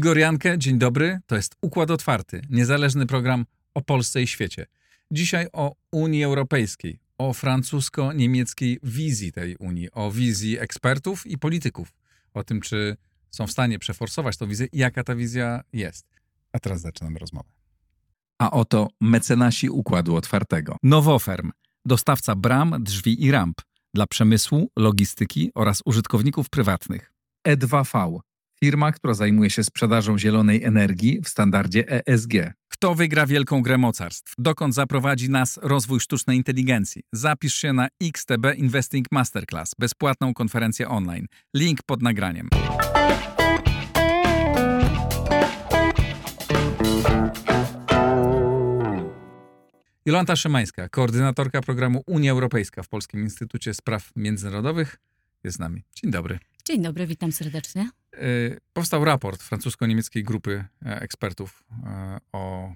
Igor Jankę, dzień dobry. To jest Układ Otwarty, niezależny program o Polsce i świecie. Dzisiaj o Unii Europejskiej, o francusko-niemieckiej wizji tej Unii, o wizji ekspertów i polityków, o tym, czy są w stanie przeforsować tę wizję i jaka ta wizja jest. A teraz zaczynamy rozmowę. A oto mecenasi Układu Otwartego. Nowoferm, dostawca bram, drzwi i ramp dla przemysłu, logistyki oraz użytkowników prywatnych. E2V, firma, która zajmuje się sprzedażą zielonej energii w standardzie ESG. Kto wygra wielką grę mocarstw? Dokąd zaprowadzi nas rozwój sztucznej inteligencji? Zapisz się na XTB Investing Masterclass, bezpłatną konferencję online. Link pod nagraniem. Jolanta Szymańska, koordynatorka programu Unia Europejska w Polskim Instytucie Spraw Międzynarodowych, jest z nami. Dzień dobry. Dzień dobry, witam serdecznie. Y, powstał raport francusko-niemieckiej grupy e, ekspertów e, o,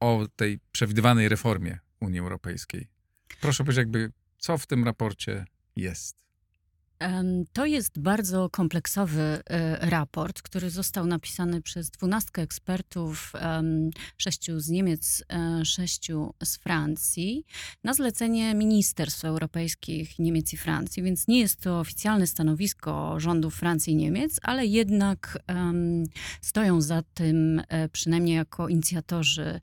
o tej przewidywanej reformie Unii Europejskiej. Proszę powiedzieć, jakby, co w tym raporcie jest? To jest bardzo kompleksowy e, raport, który został napisany przez dwunastkę ekspertów, sześciu z Niemiec, e, sześciu z Francji, na zlecenie ministerstw europejskich Niemiec i Francji, więc nie jest to oficjalne stanowisko rządów Francji i Niemiec, ale jednak stoją za tym e, przynajmniej jako inicjatorzy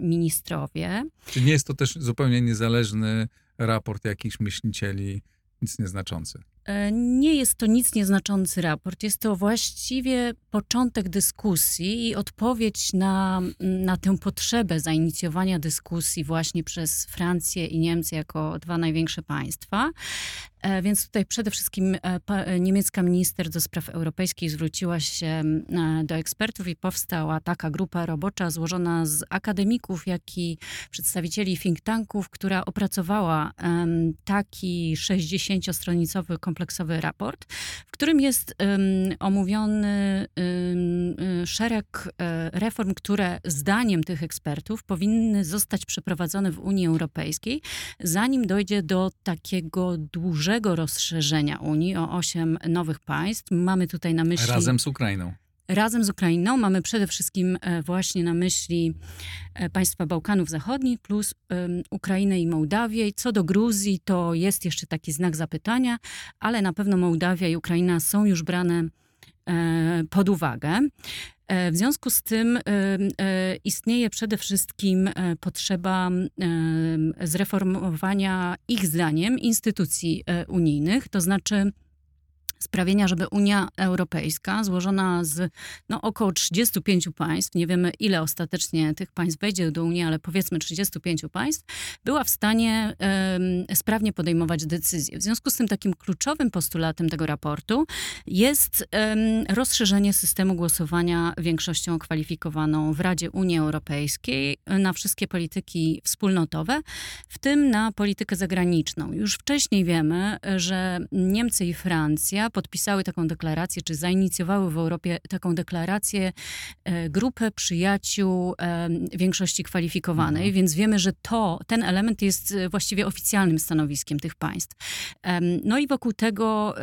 ministrowie. Czy nie jest to też zupełnie niezależny raport jakichś myślicieli? Nic nieznaczący. E, nie jest to nic nieznaczący raport. Jest to właściwie początek dyskusji i odpowiedź na, na tę potrzebę zainicjowania dyskusji właśnie przez Francję i Niemcy jako dwa największe państwa. E, więc tutaj przede wszystkim e, niemiecka minister do spraw europejskich zwróciła się do ekspertów i powstała taka grupa robocza złożona z akademików, jak i przedstawicieli think tanków, która opracowała taki 60-stronicowy kompleksowy raport, w którym jest omówiony szereg e, reform, które zdaniem tych ekspertów powinny zostać przeprowadzone w Unii Europejskiej, zanim dojdzie do takiego dłuższego dużego rozszerzenia Unii o osiem nowych państw. Mamy tutaj na myśli. Razem z Ukrainą. Razem z Ukrainą mamy przede wszystkim e, właśnie na myśli e, państwa Bałkanów Zachodnich plus Ukrainę i Mołdawię. Co do Gruzji, to jest jeszcze taki znak zapytania, ale na pewno Mołdawia i Ukraina są już brane e, pod uwagę. W związku z tym istnieje przede wszystkim potrzeba zreformowania ich zdaniem instytucji unijnych, to znaczy sprawienia, żeby Unia Europejska, złożona z no, około 35 państw, nie wiemy ile ostatecznie tych państw wejdzie do Unii, ale powiedzmy 35 państw, była w stanie um, sprawnie podejmować decyzje. W związku z tym takim kluczowym postulatem tego raportu jest um, rozszerzenie systemu głosowania większością kwalifikowaną w Radzie Unii Europejskiej na wszystkie polityki wspólnotowe, w tym na politykę zagraniczną. Już wcześniej wiemy, że Niemcy i Francja podpisały taką deklarację, czy zainicjowały w Europie taką deklarację e, grupę przyjaciół e, większości kwalifikowanej, mhm. więc wiemy, że to, ten element jest e, właściwie oficjalnym stanowiskiem tych państw. No i wokół tego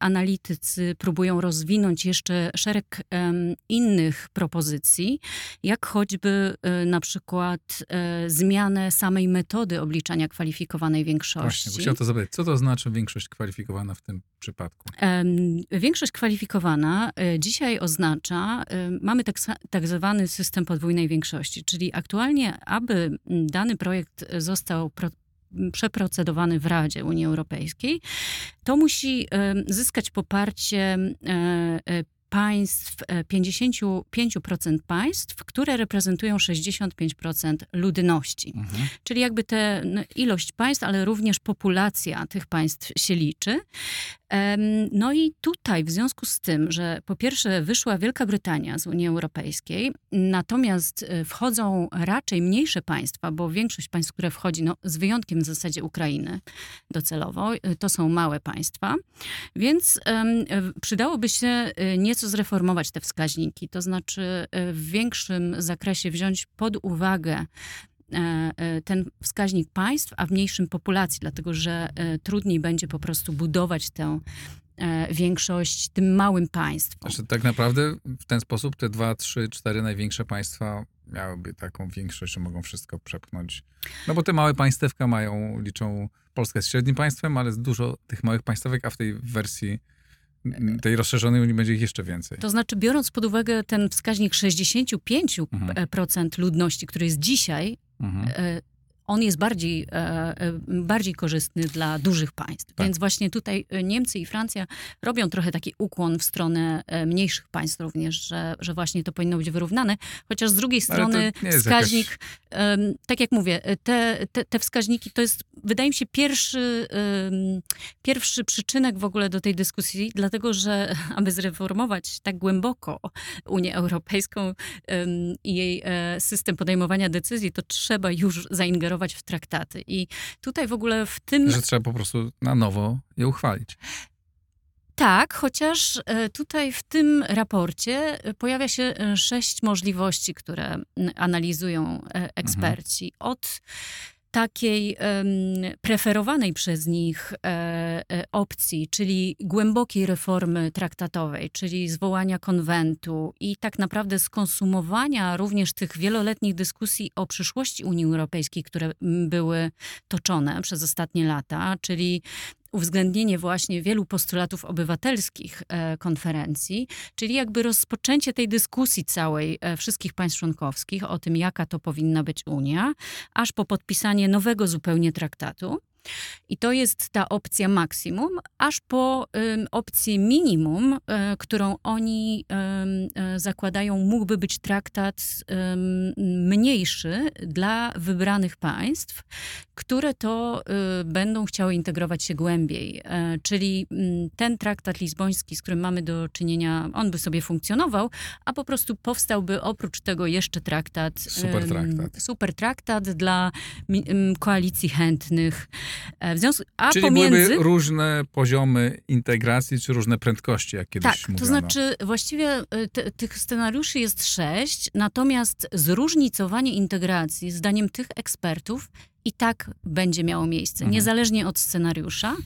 analitycy próbują rozwinąć jeszcze szereg innych propozycji, jak choćby na przykład zmianę samej metody obliczania kwalifikowanej większości. Właśnie, chciałem to zapytać, co to znaczy większość kwalifikowana w tym przypadku? Większość kwalifikowana e, dzisiaj oznacza, e, mamy tak, tak zwany system podwójnej większości, czyli aktualnie, aby dany projekt został pro, przeprocedowany w Radzie Unii Europejskiej, to musi zyskać poparcie e, państw, 55% e, państw, które reprezentują 65% ludności. Mhm. Czyli jakby tę ilość państw, ale również populacja tych państw się liczy. No i tutaj w związku z tym, że po pierwsze wyszła Wielka Brytania z Unii Europejskiej, natomiast e, wchodzą raczej mniejsze państwa, bo większość państw, które wchodzi, no, z wyjątkiem w zasadzie Ukrainy docelowo, e, to są małe państwa, więc przydałoby się nieco zreformować te wskaźniki, to znaczy w większym zakresie wziąć pod uwagę ten wskaźnik państw, a w mniejszym populacji, dlatego że e, trudniej będzie po prostu budować tę większość tym małym państwom. Znaczy, tak naprawdę w ten sposób te dwa, trzy, cztery największe państwa miałyby taką większość, że mogą wszystko przepchnąć. No bo te małe państewka mają, liczą, Polska jest średnim państwem, ale dużo tych małych państwek, a w tej wersji tej rozszerzonej Unii będzie ich jeszcze więcej. To znaczy, biorąc pod uwagę ten wskaźnik 65% mhm. ludności, który jest dzisiaj, mhm. E, on jest bardziej, e, e, bardziej korzystny dla dużych państw. Tak. Więc właśnie tutaj Niemcy i Francja robią trochę taki ukłon w stronę mniejszych państw również, że, że właśnie to powinno być wyrównane. Chociaż z drugiej strony wskaźnik, jakaś... tak jak mówię, te, te, te, wskaźniki to jest, wydaje mi się, pierwszy, pierwszy przyczynek w ogóle do tej dyskusji, dlatego że aby zreformować tak głęboko Unię Europejską i jej e, system podejmowania decyzji, to trzeba już zaingerować w traktaty. I tutaj w ogóle w tym. Że trzeba po prostu na nowo je uchwalić. Tak, chociaż e, tutaj w tym raporcie e, pojawia się e, sześć możliwości, które analizują eksperci. Mhm. Od takiej preferowanej przez nich e, e, opcji, czyli głębokiej reformy traktatowej, czyli zwołania konwentu i tak naprawdę skonsumowania również tych wieloletnich dyskusji o przyszłości Unii Europejskiej, które były toczone przez ostatnie lata, czyli uwzględnienie właśnie wielu postulatów obywatelskich e, konferencji, czyli jakby rozpoczęcie tej dyskusji całej e, wszystkich państw członkowskich o tym, jaka to powinna być Unia, aż po podpisanie nowego zupełnie traktatu. I to jest ta opcja maksimum, aż po y, opcję minimum, y, którą oni y, zakładają, mógłby być traktat mniejszy dla wybranych państw, które to będą chciały integrować się głębiej. czyli ten traktat lizboński, z którym mamy do czynienia, on by sobie funkcjonował, a po prostu powstałby oprócz tego jeszcze traktat. Super traktat. Super traktat dla koalicji chętnych E, w związku, a Czyli pomiędzy... byłyby różne poziomy integracji, czy różne prędkości, jak kiedyś tak, mówiono. to znaczy właściwie e, te, tych scenariuszy jest sześć, natomiast zróżnicowanie integracji, zdaniem tych ekspertów, i tak będzie miało miejsce, mhm. niezależnie od scenariusza,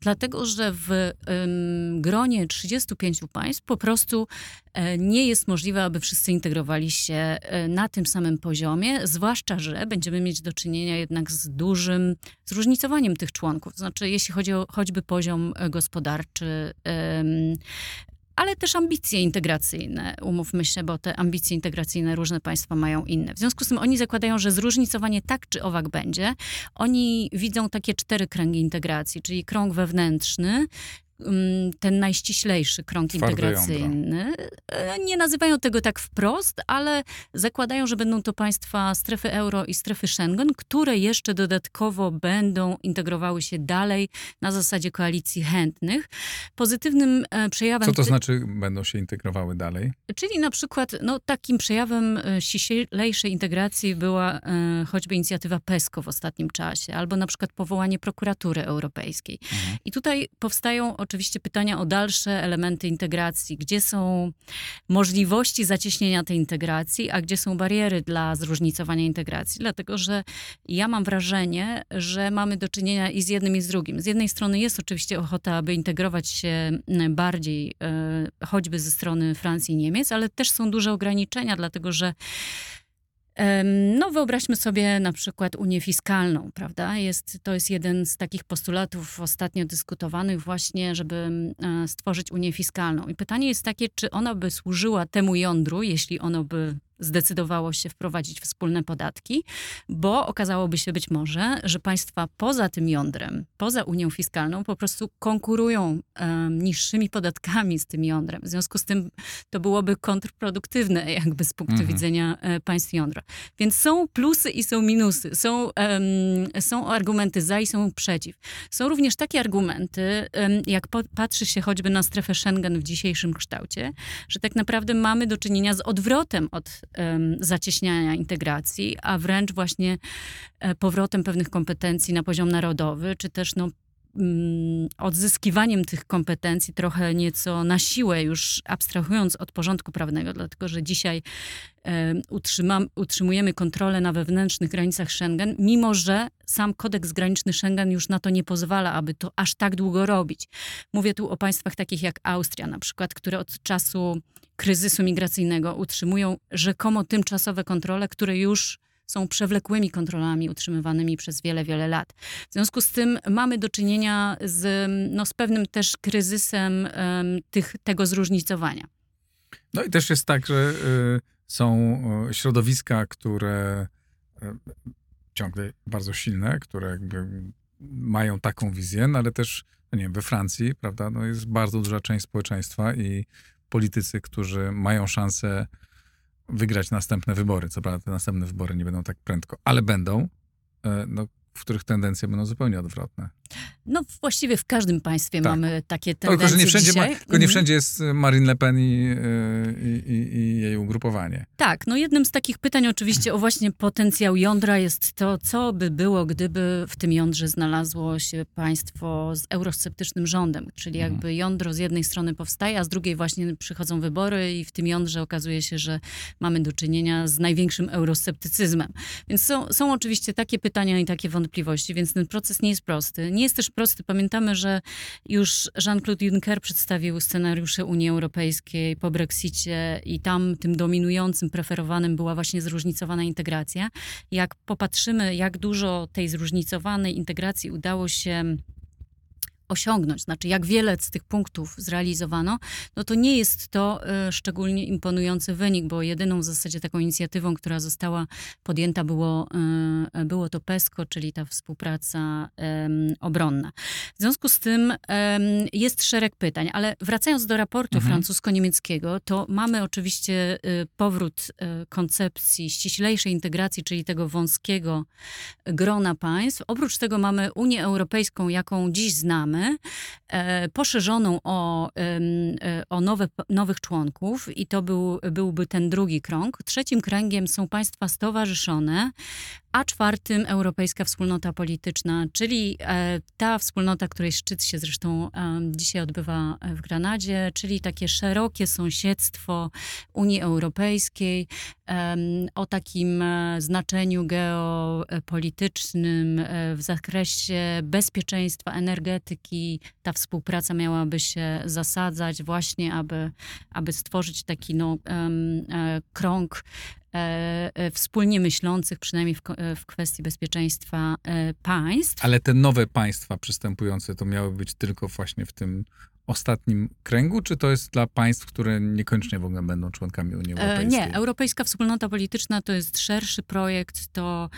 dlatego że w ym, gronie 35 państw po prostu e, nie jest możliwe, aby wszyscy integrowali się e, na tym samym poziomie, zwłaszcza, że będziemy mieć do czynienia jednak z dużym zróżnicowaniem tych członków. Znaczy, jeśli chodzi o choćby poziom e, gospodarczy, ale też ambicje integracyjne, umówmy się, bo te ambicje integracyjne różne państwa mają inne. W związku z tym oni zakładają, że zróżnicowanie tak czy owak będzie. Oni widzą takie cztery kręgi integracji, czyli krąg wewnętrzny, ten najściślejszy krąg Twarde integracyjny. Jądro. E, nie nazywają tego tak wprost, ale zakładają, że będą to państwa strefy euro i strefy Schengen, które jeszcze dodatkowo będą integrowały się dalej na zasadzie koalicji chętnych. Pozytywnym e, przejawem... Co to znaczy będą się integrowały dalej? Czyli na przykład no, takim przejawem e, ściślejszej integracji była choćby inicjatywa PESCO w ostatnim czasie, albo na przykład powołanie prokuratury europejskiej. Mhm. I tutaj powstają oczywiście pytania o dalsze elementy integracji. Gdzie są możliwości zacieśnienia tej integracji, a gdzie są bariery dla zróżnicowania integracji? Dlatego, że ja mam wrażenie, że mamy do czynienia i z jednym, i z drugim. Z jednej strony jest oczywiście ochota, aby integrować się bardziej, e, choćby ze strony Francji i Niemiec, ale też są duże ograniczenia, dlatego że no, wyobraźmy sobie na przykład Unię Fiskalną, prawda? Jest, to jest jeden z takich postulatów ostatnio dyskutowanych, właśnie, żeby stworzyć Unię Fiskalną. I pytanie jest takie, czy ona by służyła temu jądru, jeśli ono by zdecydowało się wprowadzić wspólne podatki, bo okazałoby się być może, że państwa poza tym jądrem, poza Unią Fiskalną po prostu konkurują um, niższymi podatkami z tym jądrem. W związku z tym to byłoby kontrproduktywne jakby z punktu mhm. widzenia e, państw jądra. Więc są plusy i są minusy. Są, um, są argumenty za i są przeciw. Są również takie argumenty, um, jak patrzy się choćby na strefę Schengen w dzisiejszym kształcie, że tak naprawdę mamy do czynienia z odwrotem od zacieśniania integracji, a wręcz właśnie e, powrotem pewnych kompetencji na poziom narodowy, czy też no, odzyskiwaniem tych kompetencji trochę nieco na siłę, już abstrahując od porządku prawnego, dlatego że dzisiaj utrzymam, utrzymujemy kontrolę na wewnętrznych granicach Schengen, mimo że sam kodeks graniczny Schengen już na to nie pozwala, aby to aż tak długo robić. Mówię tu o państwach takich jak Austria na przykład, które od czasu kryzysu migracyjnego utrzymują rzekomo tymczasowe kontrole, które już są przewlekłymi kontrolami utrzymywanymi przez wiele, wiele lat. W związku z tym mamy do czynienia z, no, z pewnym też kryzysem um, tych, tego zróżnicowania. No i też jest tak, że y, są y, środowiska, które y, ciągle bardzo silne, które jakby mają taką wizję, no ale też, no nie wiem, we Francji, prawda, no jest bardzo duża część społeczeństwa i politycy, którzy mają szansę wygrać następne wybory. Co prawda te następne wybory nie będą tak prędko, ale będą. E, no, w których tendencje będą zupełnie odwrotne. No właściwie w każdym państwie tak. mamy takie tendencje tylko, że nie wszędzie. Ma, tylko nie mhm. wszędzie jest Marine Le Pen i, i, i, i, jej ugrupowanie. Tak, no jednym z takich pytań oczywiście o właśnie potencjał jądra jest to, co by było, gdyby w tym jądrze znalazło się państwo z eurosceptycznym rządem, czyli mhm. jakby jądro z jednej strony powstaje, a z drugiej właśnie przychodzą wybory i w tym jądrze okazuje się, że mamy do czynienia z największym eurosceptycyzmem. Więc są, są oczywiście takie pytania i takie wątpliwości, więc ten proces nie jest prosty. Nie jest też prosty. Pamiętamy, że już Jean-Claude Juncker przedstawił scenariusze Unii Europejskiej po Brexicie i tam tym dominującym, preferowanym była właśnie zróżnicowana integracja. Jak popatrzymy, jak dużo tej zróżnicowanej integracji udało się osiągnąć, znaczy jak wiele z tych punktów zrealizowano, no to nie jest to y, szczególnie imponujący wynik, bo jedyną w zasadzie taką inicjatywą, która została podjęta było, y, było to PESCO, czyli ta współpraca y, obronna. W związku z tym jest szereg pytań, ale wracając do raportu mhm. francusko-niemieckiego, to mamy oczywiście powrót koncepcji ściślejszej integracji, czyli tego wąskiego grona państw. Oprócz tego mamy Unię Europejską, jaką dziś znamy, E, poszerzoną o, e, o nowe, nowych członków i to był, byłby ten drugi krąg. Trzecim kręgiem są państwa stowarzyszone, a czwartym Europejska Wspólnota Polityczna, czyli e, ta wspólnota, której szczyt się zresztą dzisiaj odbywa w Granadzie, czyli takie szerokie sąsiedztwo Unii Europejskiej o takim znaczeniu geopolitycznym w zakresie bezpieczeństwa, energetyki, ta współpraca miałaby się zasadzać właśnie, aby, aby stworzyć taki no, krąg e, e, wspólnie myślących, przynajmniej w, w kwestii bezpieczeństwa e, państw. Ale te nowe państwa przystępujące to miały być tylko właśnie w tym ostatnim kręgu, czy to jest dla państw, które niekoniecznie w ogóle będą członkami Unii Europejskiej? Nie, Europejska Wspólnota Polityczna to jest szerszy projekt, to,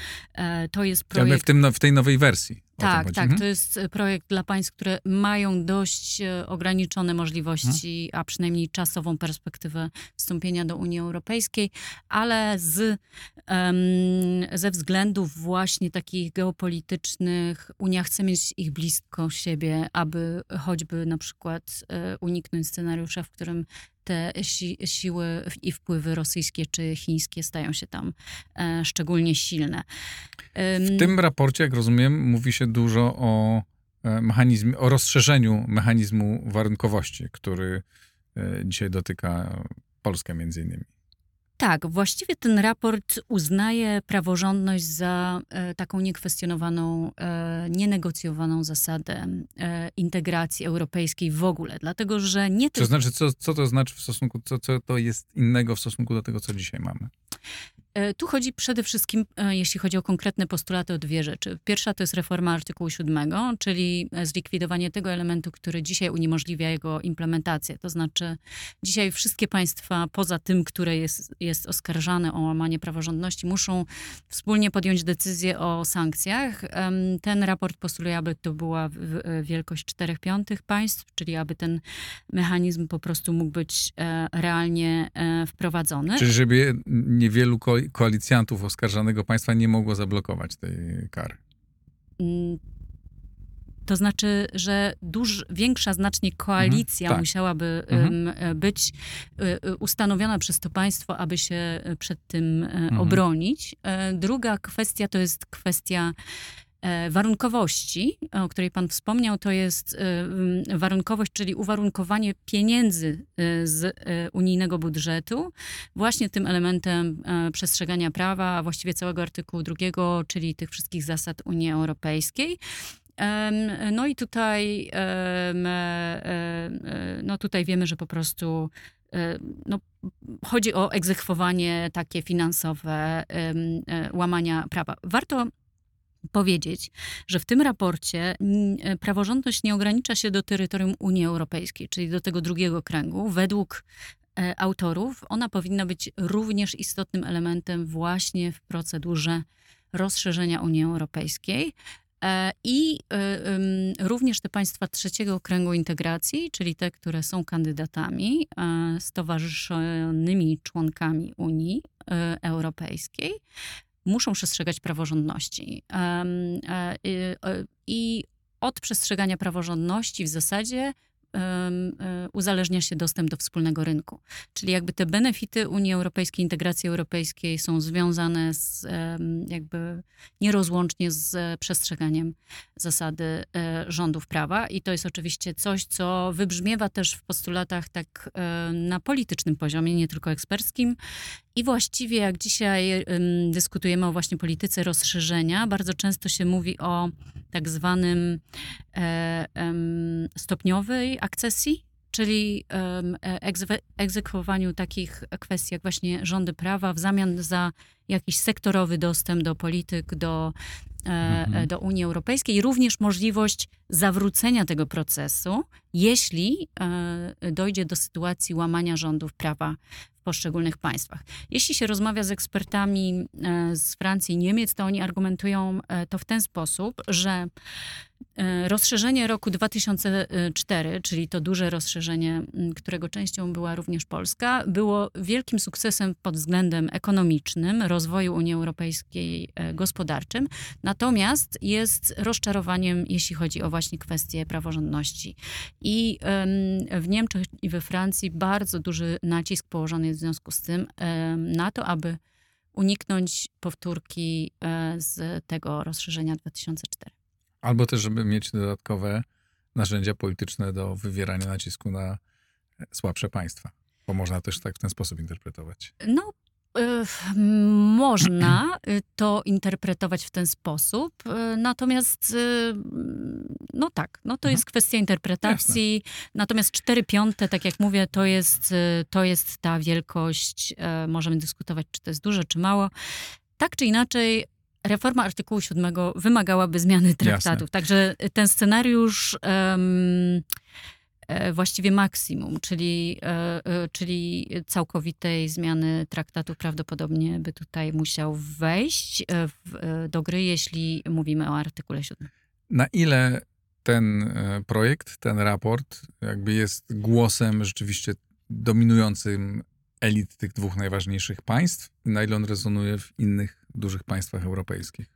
to jest projekt... w, tym, w tej nowej wersji. Tak, tak. Mhm. To jest e, projekt dla państw, które mają dość e, ograniczone możliwości, mhm. a przynajmniej czasową perspektywę wstąpienia do Unii Europejskiej, ale z, um, ze względów właśnie takich geopolitycznych Unia chce mieć ich blisko siebie, aby choćby na przykład e, uniknąć scenariusza, w którym te si siły i wpływy rosyjskie czy chińskie stają się tam e, szczególnie silne. W tym raporcie, jak rozumiem, mówi się dużo o e, mechanizmie, o rozszerzeniu mechanizmu warunkowości, który e, dzisiaj dotyka Polskę między innymi. Tak, właściwie ten raport uznaje praworządność za e, taką niekwestionowaną, e, nienegocjowaną zasadę e, integracji europejskiej w ogóle, dlatego że nie tylko... To znaczy, co, co to znaczy w stosunku, co, co to jest innego w stosunku do tego, co dzisiaj mamy? E, tu chodzi przede wszystkim, e, jeśli chodzi o konkretne postulaty, o dwie rzeczy. Pierwsza to jest reforma artykułu 7, czyli e, zlikwidowanie tego elementu, który dzisiaj uniemożliwia jego implementację. To znaczy, dzisiaj wszystkie państwa, poza tym, które jest, jest oskarżane o łamanie praworządności, muszą wspólnie podjąć decyzję o sankcjach. Ten raport postuluje, aby to była wielkość 4 piątych państw, czyli aby ten mechanizm po prostu mógł być realnie wprowadzony. Czyli żeby niewielu koalicjantów oskarżanego państwa nie mogło zablokować tej kary. Mm, to znaczy, że duż, większa znacznie koalicja mhm, tak. musiałaby mhm. być e, e, ustanowiona przez to państwo, aby się przed tym e, mhm. obronić. Druga kwestia to jest kwestia E, warunkowości, o której Pan wspomniał, to jest e, warunkowość, czyli uwarunkowanie pieniędzy e, z unijnego budżetu właśnie tym elementem przestrzegania prawa, a właściwie całego artykułu drugiego, czyli tych wszystkich zasad Unii Europejskiej. No i tutaj, no tutaj wiemy, że po prostu no, chodzi o egzekwowanie takie finansowe łamania prawa. Warto powiedzieć, że w tym raporcie e, praworządność nie ogranicza się do terytorium Unii Europejskiej, czyli do tego drugiego kręgu. Według e, autorów ona powinna być również istotnym elementem właśnie w procedurze rozszerzenia Unii Europejskiej. E, I również te państwa trzeciego kręgu integracji, czyli te, które są kandydatami, stowarzyszonymi członkami Unii Europejskiej, muszą przestrzegać praworządności. E, I od przestrzegania praworządności w zasadzie uzależnia się dostęp do wspólnego rynku. Czyli jakby te benefity Unii Europejskiej, integracji europejskiej są związane z, jakby nierozłącznie z przestrzeganiem zasady e, rządów prawa i to jest oczywiście coś, co wybrzmiewa też w postulatach tak e, na politycznym poziomie, nie tylko eksperckim i właściwie jak dzisiaj dyskutujemy o właśnie polityce rozszerzenia, bardzo często się mówi o tak zwanym e, stopniowej akcesji, czyli e, egzekwowaniu takich kwestii jak właśnie rządy prawa w zamian za jakiś sektorowy dostęp do polityk, do, e, mhm. do Unii Europejskiej i również możliwość zawrócenia tego procesu, jeśli dojdzie do sytuacji łamania rządów prawa poszczególnych państwach. Jeśli się rozmawia z ekspertami e, z Francji i Niemiec, to oni argumentują e, to w ten sposób, że E, rozszerzenie roku 2004, czyli to duże rozszerzenie, którego częścią była również Polska, było wielkim sukcesem pod względem ekonomicznym, rozwoju Unii Europejskiej e, gospodarczym, natomiast jest rozczarowaniem, jeśli chodzi o właśnie kwestie praworządności. I w Niemczech i we Francji bardzo duży nacisk położony jest w związku z tym na to, aby uniknąć powtórki e, z tego rozszerzenia 2004. Albo też, żeby mieć dodatkowe narzędzia polityczne do wywierania nacisku na słabsze państwa. Bo można też tak w ten sposób interpretować. No, y, można to interpretować w ten sposób, y, natomiast y, no tak, no to mhm. jest kwestia interpretacji. Jasne. Natomiast 4 piąte, tak jak mówię, to jest, to jest ta wielkość. Możemy dyskutować, czy to jest dużo, czy mało. Tak czy inaczej, reforma artykułu 7 wymagałaby zmiany traktatów. Także ten scenariusz um, właściwie maksimum, czyli, e, e, czyli całkowitej zmiany traktatu prawdopodobnie by tutaj musiał wejść w, do gry, jeśli mówimy o artykule 7. Na ile ten projekt, ten raport jakby jest głosem rzeczywiście dominującym elit tych dwóch najważniejszych państw? Na ile on rezonuje w innych dużych państwach europejskich?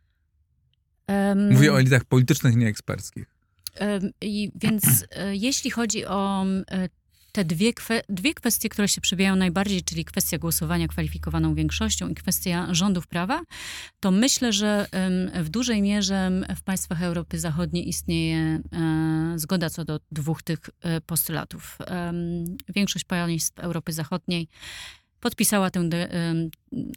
Um, Mówię o elitach politycznych, nie eksperckich. Um, I więc e, jeśli chodzi o e, te dwie, dwie kwestie, które się przebijają najbardziej, czyli kwestia głosowania kwalifikowaną większością i kwestia rządów prawa, to myślę, że w dużej mierze w państwach Europy Zachodniej istnieje e, zgoda co do dwóch tych postulatów. Większość państw Europy Zachodniej podpisała tę,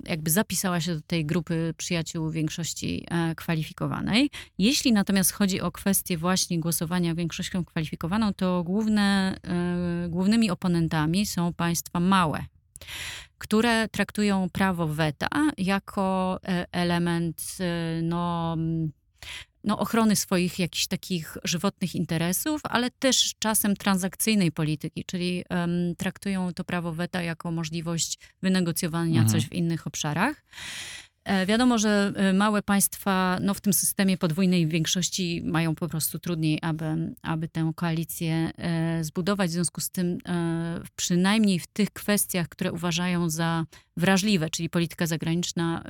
jakby zapisała się do tej grupy przyjaciół większości e, kwalifikowanej. Jeśli natomiast chodzi o kwestię właśnie głosowania większością kwalifikowaną, to główne, e, głównymi oponentami są państwa małe. które traktują prawo weta jako e, element no, no, ochrony swoich jakichś takich żywotnych interesów, ale też czasem transakcyjnej polityki, czyli um, traktują to prawo weta jako możliwość wynegocjowania mhm. coś w innych obszarach. E, wiadomo, że e, małe państwa no, w tym systemie podwójnej większości mają po prostu trudniej, aby, aby tę koalicję e, zbudować. W związku z tym, przynajmniej w tych kwestiach, które uważają za wrażliwe, czyli polityka zagraniczna,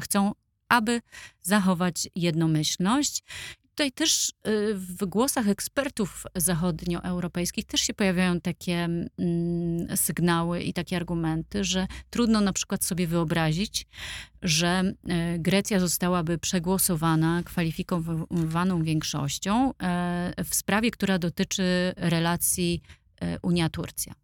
chcą aby zachować jednomyślność. Tutaj też y, w głosach ekspertów zachodnioeuropejskich też się pojawiają takie mm, sygnały i takie argumenty, że trudno na przykład sobie wyobrazić, że y, Grecja zostałaby przegłosowana kwalifikowaną większością y, w sprawie, która dotyczy relacji Unia-Turcja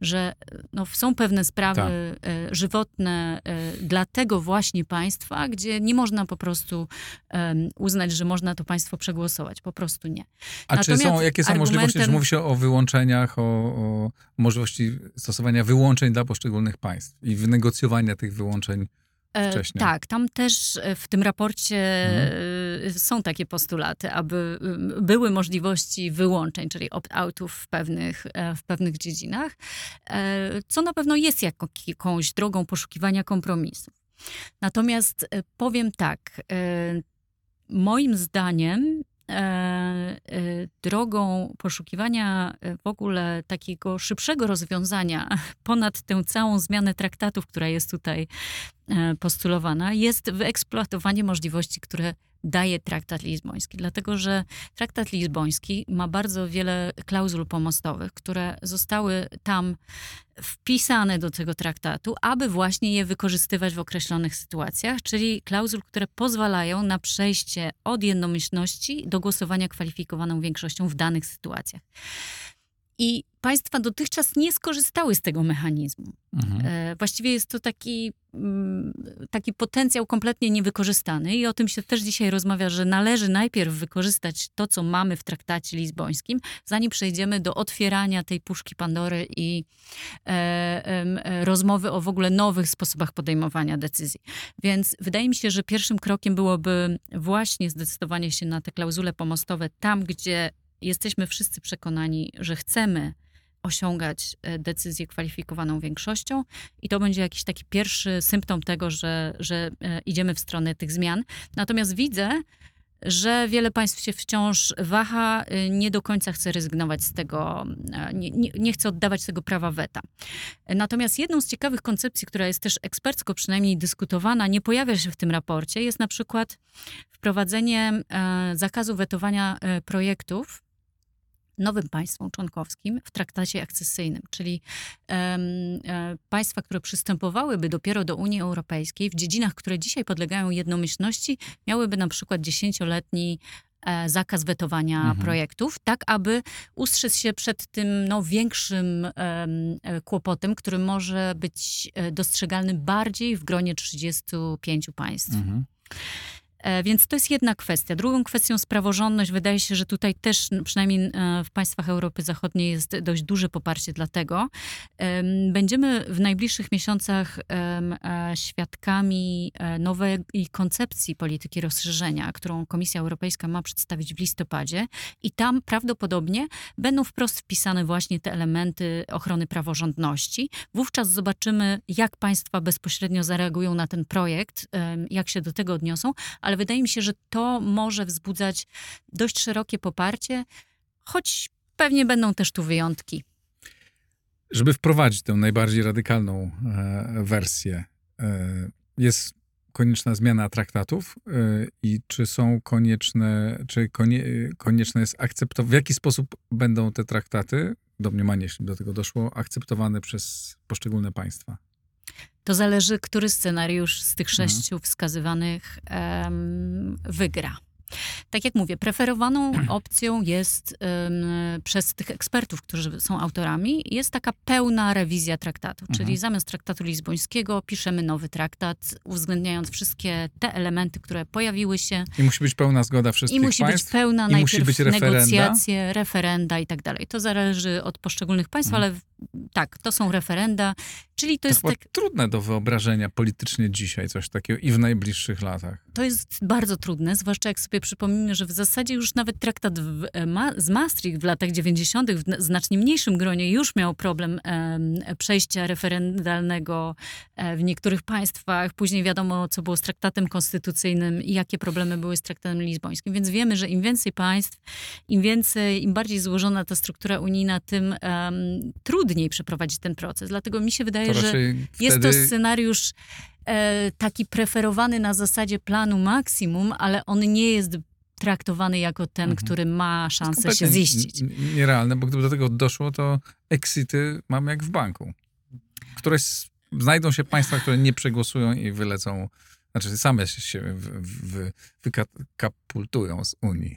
że no, są pewne sprawy tak. E, żywotne e, dla tego właśnie państwa, gdzie nie można po prostu um, uznać, że można to państwo przegłosować. Po prostu nie. A Natomiast czy są, jakie są argumentem... możliwości, że mówi się o wyłączeniach, o, o możliwości stosowania wyłączeń dla poszczególnych państw i wynegocjowania tych wyłączeń E, wcześniej. Tak, tam też e, w tym raporcie mhm. są takie postulaty, aby były możliwości wyłączeń, czyli opt-outów w pewnych, w pewnych dziedzinach, co na pewno jest jakąś drogą poszukiwania kompromisów. Natomiast powiem tak, moim zdaniem drogą poszukiwania w ogóle takiego szybszego rozwiązania ponad tę całą zmianę traktatów, która jest tutaj E, postulowana, jest wyeksploatowanie możliwości, które daje traktat lizboński. Dlatego, że traktat lizboński ma bardzo wiele klauzul pomostowych, które zostały tam wpisane do tego traktatu, aby właśnie je wykorzystywać w określonych sytuacjach, czyli klauzul, które pozwalają na przejście od jednomyślności do głosowania kwalifikowaną większością w danych sytuacjach. I państwa dotychczas nie skorzystały z tego mechanizmu. Mhm. E, właściwie jest to taki, mm, taki potencjał kompletnie niewykorzystany i o tym się też dzisiaj rozmawia, że należy najpierw wykorzystać to, co mamy w traktacie lizbońskim, zanim przejdziemy do otwierania tej puszki Pandory i e, e, rozmowy o w ogóle nowych sposobach podejmowania decyzji. Więc wydaje mi się, że pierwszym krokiem byłoby właśnie zdecydowanie się na te klauzule pomostowe tam, gdzie jesteśmy wszyscy przekonani, że chcemy osiągać e, decyzję kwalifikowaną większością i to będzie jakiś taki pierwszy symptom tego, że, że e, idziemy w stronę tych zmian. Natomiast widzę, że wiele państw się wciąż waha, e, nie do końca chce rezygnować z tego, nie, nie, nie, chce oddawać tego prawa weta. Natomiast jedną z ciekawych koncepcji, która jest też ekspercko przynajmniej dyskutowana, nie pojawia się w tym raporcie, jest na przykład wprowadzenie zakazu wetowania projektów nowym państwom członkowskim w traktacie akcesyjnym, czyli um, państwa, które przystępowałyby dopiero do Unii Europejskiej w dziedzinach, które dzisiaj podlegają jednomyślności, miałyby na przykład dziesięcioletni e, zakaz wetowania mhm. projektów, tak aby ustrzec się przed tym no, większym e, kłopotem, który może być dostrzegalny bardziej w gronie 35 państw. Mhm. E, więc to jest jedna kwestia. Drugą kwestią jest praworządność. Wydaje się, że tutaj też, przynajmniej e, w państwach Europy Zachodniej, jest dość duże poparcie dla tego. Będziemy w najbliższych miesiącach e, świadkami nowej koncepcji polityki rozszerzenia, którą Komisja Europejska ma przedstawić w listopadzie, i tam prawdopodobnie będą wprost wpisane właśnie te elementy ochrony praworządności. Wówczas zobaczymy, jak państwa bezpośrednio zareagują na ten projekt, jak się do tego odniosą, ale wydaje mi się, że to może wzbudzać dość szerokie poparcie, choć pewnie będą też tu wyjątki. Żeby wprowadzić tę najbardziej radykalną e, wersję, e, jest konieczna zmiana traktatów e, i czy są konieczne, czy konie, konieczne jest akceptowanie, w jaki sposób będą te traktaty, domniemanie, jeśli do tego doszło, akceptowane przez poszczególne państwa? To zależy, który scenariusz z tych mhm. sześciu wskazywanych um, wygra. Tak jak mówię, preferowaną opcją jest um, przez tych ekspertów, którzy są autorami, jest taka pełna rewizja traktatu. Mhm. Czyli zamiast traktatu lizbońskiego piszemy nowy traktat, uwzględniając wszystkie te elementy, które pojawiły się. I musi być pełna zgoda wszystkich I musi państw. być pełna I najpierw musi być referenda. negocjacje, referenda i tak dalej. To zależy od poszczególnych państw, mhm. ale tak, to są referenda, czyli to, To jest tak, trudne do wyobrażenia politycznie dzisiaj coś takiego i w najbliższych latach. to jest bardzo trudne, zwłaszcza jak sobie przypomnimy, że w zasadzie już nawet traktat w, e, ma, z Maastricht w latach 90. w znacznie mniejszym gronie już miał problem em, przejścia referendalnego e, w niektórych państwach. Później wiadomo, co było z traktatem konstytucyjnym i jakie problemy były z traktatem lizbońskim. Więc wiemy, że im więcej państw, im więcej, im bardziej złożona ta struktura unijna, tym em, trudniej przeprowadzić ten proces. Dlatego mi się wydaje, To że raczej jest wtedy... to scenariusz e, taki preferowany na zasadzie planu maksimum, ale on nie jest traktowany jako ten, Mhm. który ma szansę się ziścić. Nierealne, bo gdyby do tego doszło, to exity mamy jak w banku. Któreś z- znajdą się państwa, które nie przegłosują i wylecą, znaczy same się wykapultują z Unii.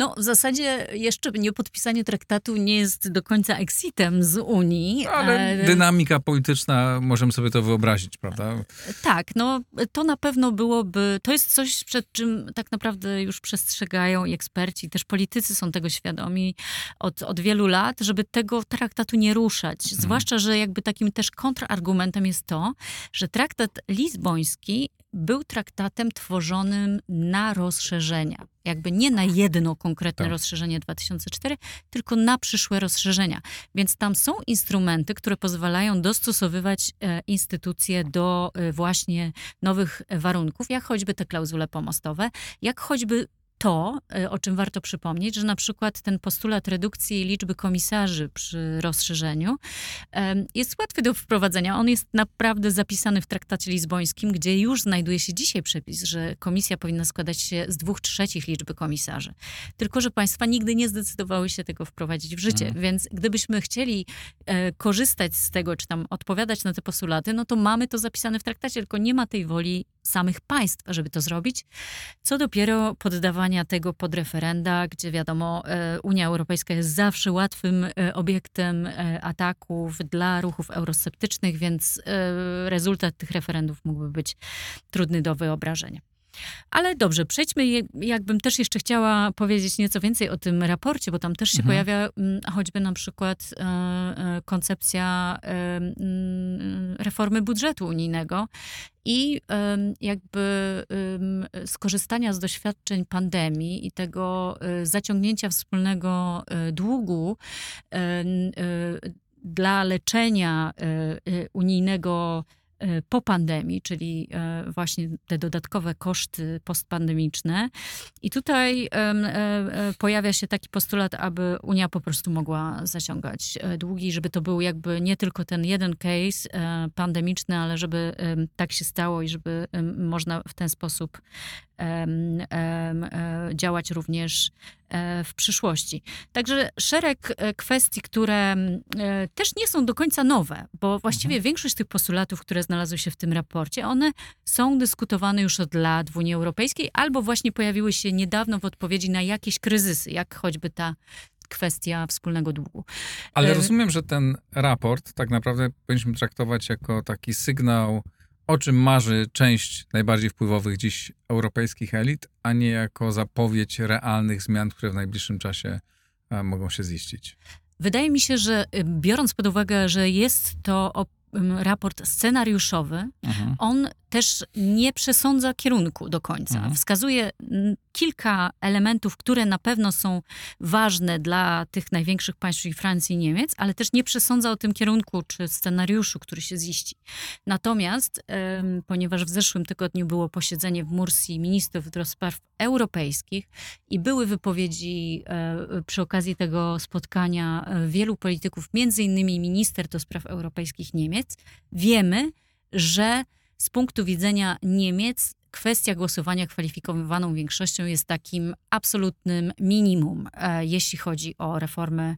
No, w zasadzie jeszcze niepodpisanie traktatu nie jest do końca exitem z Unii. Ale E, dynamika polityczna, możemy sobie to wyobrazić, prawda? Tak, no to na pewno byłoby, to jest coś, przed czym tak naprawdę już przestrzegają i eksperci, też politycy są tego świadomi od, od wielu lat, żeby tego traktatu nie ruszać. Zwłaszcza, że jakby takim też kontrargumentem jest to, że traktat lizboński był traktatem tworzonym na rozszerzenia. Jakby nie na jedno konkretne Tak. rozszerzenie 2004, tylko na przyszłe rozszerzenia. Więc tam są instrumenty, które pozwalają dostosowywać e, instytucje do e, właśnie nowych warunków, jak choćby te klauzule pomostowe, jak choćby to, e, o czym warto przypomnieć, że na przykład ten postulat redukcji liczby komisarzy przy rozszerzeniu jest łatwy do wprowadzenia. On jest naprawdę zapisany w traktacie lizbońskim, gdzie już znajduje się dzisiaj przepis, że komisja powinna składać się z dwóch trzecich liczby komisarzy. Tylko, że państwa nigdy nie zdecydowały się tego wprowadzić w życie. Mhm. Więc gdybyśmy chcieli e, korzystać z tego, czy tam odpowiadać na te postulaty, no to mamy to zapisane w traktacie, tylko nie ma tej woli samych państw, żeby to zrobić. Co dopiero poddawania tego pod referenda, gdzie wiadomo, e, Unia Europejska jest zawsze łatwym e, obiektem e, ataków dla ruchów eurosceptycznych, więc rezultat tych referendów mógłby być trudny do wyobrażenia. Ale dobrze, przejdźmy, jakbym też jeszcze chciała powiedzieć nieco więcej o tym raporcie, bo tam też się Mhm. pojawia mm, choćby na przykład e, e, koncepcja e, mm, reformy budżetu unijnego i jakby skorzystania z doświadczeń pandemii i tego zaciągnięcia wspólnego długu dla leczenia unijnego po pandemii, czyli e, właśnie te dodatkowe koszty postpandemiczne. I tutaj e, e, pojawia się taki postulat, aby Unia po prostu mogła zaciągać e, długi, żeby to był jakby nie tylko ten jeden case e, pandemiczny, ale żeby tak się stało i żeby można w ten sposób e, działać również e, w przyszłości. Także szereg e, kwestii, które e, też nie są do końca nowe, bo właściwie większość tych postulatów, które znalazły się w tym raporcie, one są dyskutowane już od lat w Unii Europejskiej albo właśnie pojawiły się niedawno w odpowiedzi na jakieś kryzysy, jak choćby ta kwestia wspólnego długu. Ale E, rozumiem, że ten raport tak naprawdę powinniśmy traktować jako taki sygnał, o czym marzy część najbardziej wpływowych dziś europejskich elit, a nie jako zapowiedź realnych zmian, które w najbliższym czasie e, mogą się ziścić. Wydaje mi się, że y, biorąc pod uwagę, że jest to raport scenariuszowy, Mhm. on też nie przesądza kierunku do końca. Mhm. Wskazuje kilka elementów, które na pewno są ważne dla tych największych państw, czyli Francji i Niemiec, ale też nie przesądza o tym kierunku czy scenariuszu, który się ziści. Natomiast, em, ponieważ w zeszłym tygodniu było posiedzenie w Mursji ministrów do spraw europejskich i były wypowiedzi e, przy okazji tego spotkania e, wielu polityków, między innymi minister do spraw europejskich Niemiec, wiemy, że z punktu widzenia Niemiec kwestia głosowania kwalifikowaną większością jest takim absolutnym minimum, e, jeśli chodzi o reformy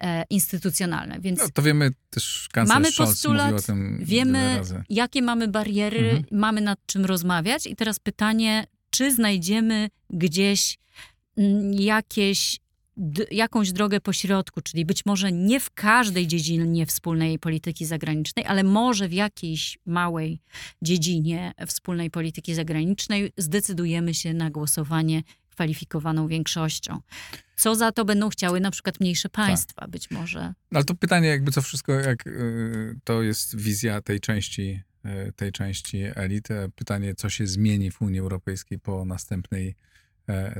e, instytucjonalne. Więc No, to wiemy też kanclerz Mamy Scholz postulat, o tym wiemy, jakie mamy bariery, Mhm. mamy nad czym rozmawiać. I teraz pytanie, czy znajdziemy gdzieś mm, jakieś, jakąś drogę pośrodku, czyli być może nie w każdej dziedzinie wspólnej polityki zagranicznej, ale może w jakiejś małej dziedzinie wspólnej polityki zagranicznej zdecydujemy się na głosowanie kwalifikowaną większością. Co za to będą chciały na przykład mniejsze Tak. państwa, być może. No, Ale to pytanie, jakby co wszystko, jak y, to jest wizja tej części, y, tej części elity. Pytanie, co się zmieni w Unii Europejskiej po następnej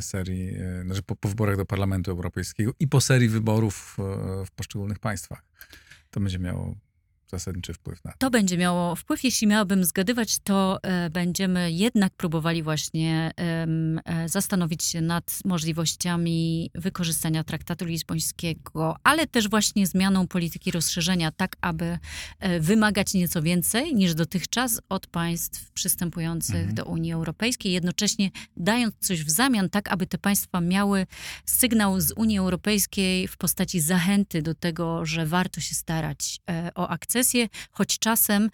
serii, e, znaczy po, po wyborach do Parlamentu Europejskiego i po serii wyborów e, w poszczególnych państwach. To będzie miało zasadniczy wpływ na to. To będzie miało wpływ. Jeśli miałabym zgadywać, to e, będziemy jednak próbowali właśnie e, zastanowić się nad możliwościami wykorzystania traktatu lizbońskiego, ale też właśnie zmianą polityki rozszerzenia, tak aby e, wymagać nieco więcej niż dotychczas od państw przystępujących Mhm. do Unii Europejskiej, jednocześnie dając coś w zamian, tak aby te państwa miały sygnał z Unii Europejskiej w postaci zachęty do tego, że warto się starać o akcesję, choć czasem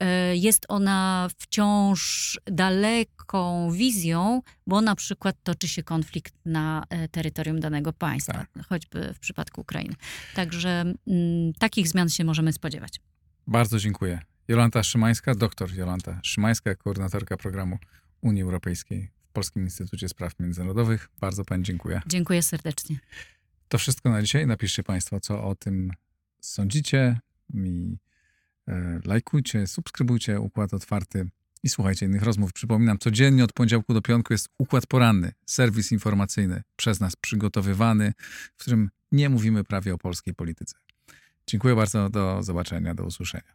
e, jest ona wciąż daleką wizją, bo na przykład toczy się konflikt na e, terytorium danego państwa, choćby w przypadku Ukrainy. Także mm, takich zmian się możemy spodziewać. Bardzo dziękuję. Jolanta Szymańska, doktor Jolanta Szymańska, koordynatorka programu Unii Europejskiej w Polskim Instytucie Spraw Międzynarodowych. Bardzo pani dziękuję. Dziękuję serdecznie. To wszystko na dzisiaj. Napiszcie Państwo, co o tym sądzicie. I e, lajkujcie, subskrybujcie Układ Otwarty i słuchajcie innych rozmów. Przypominam, codziennie od poniedziałku do piątku jest Układ Poranny, serwis informacyjny przez nas przygotowywany, w którym nie mówimy prawie o polskiej polityce. Dziękuję bardzo. Do zobaczenia, do usłyszenia.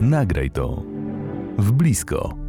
Nagraj to w blisko.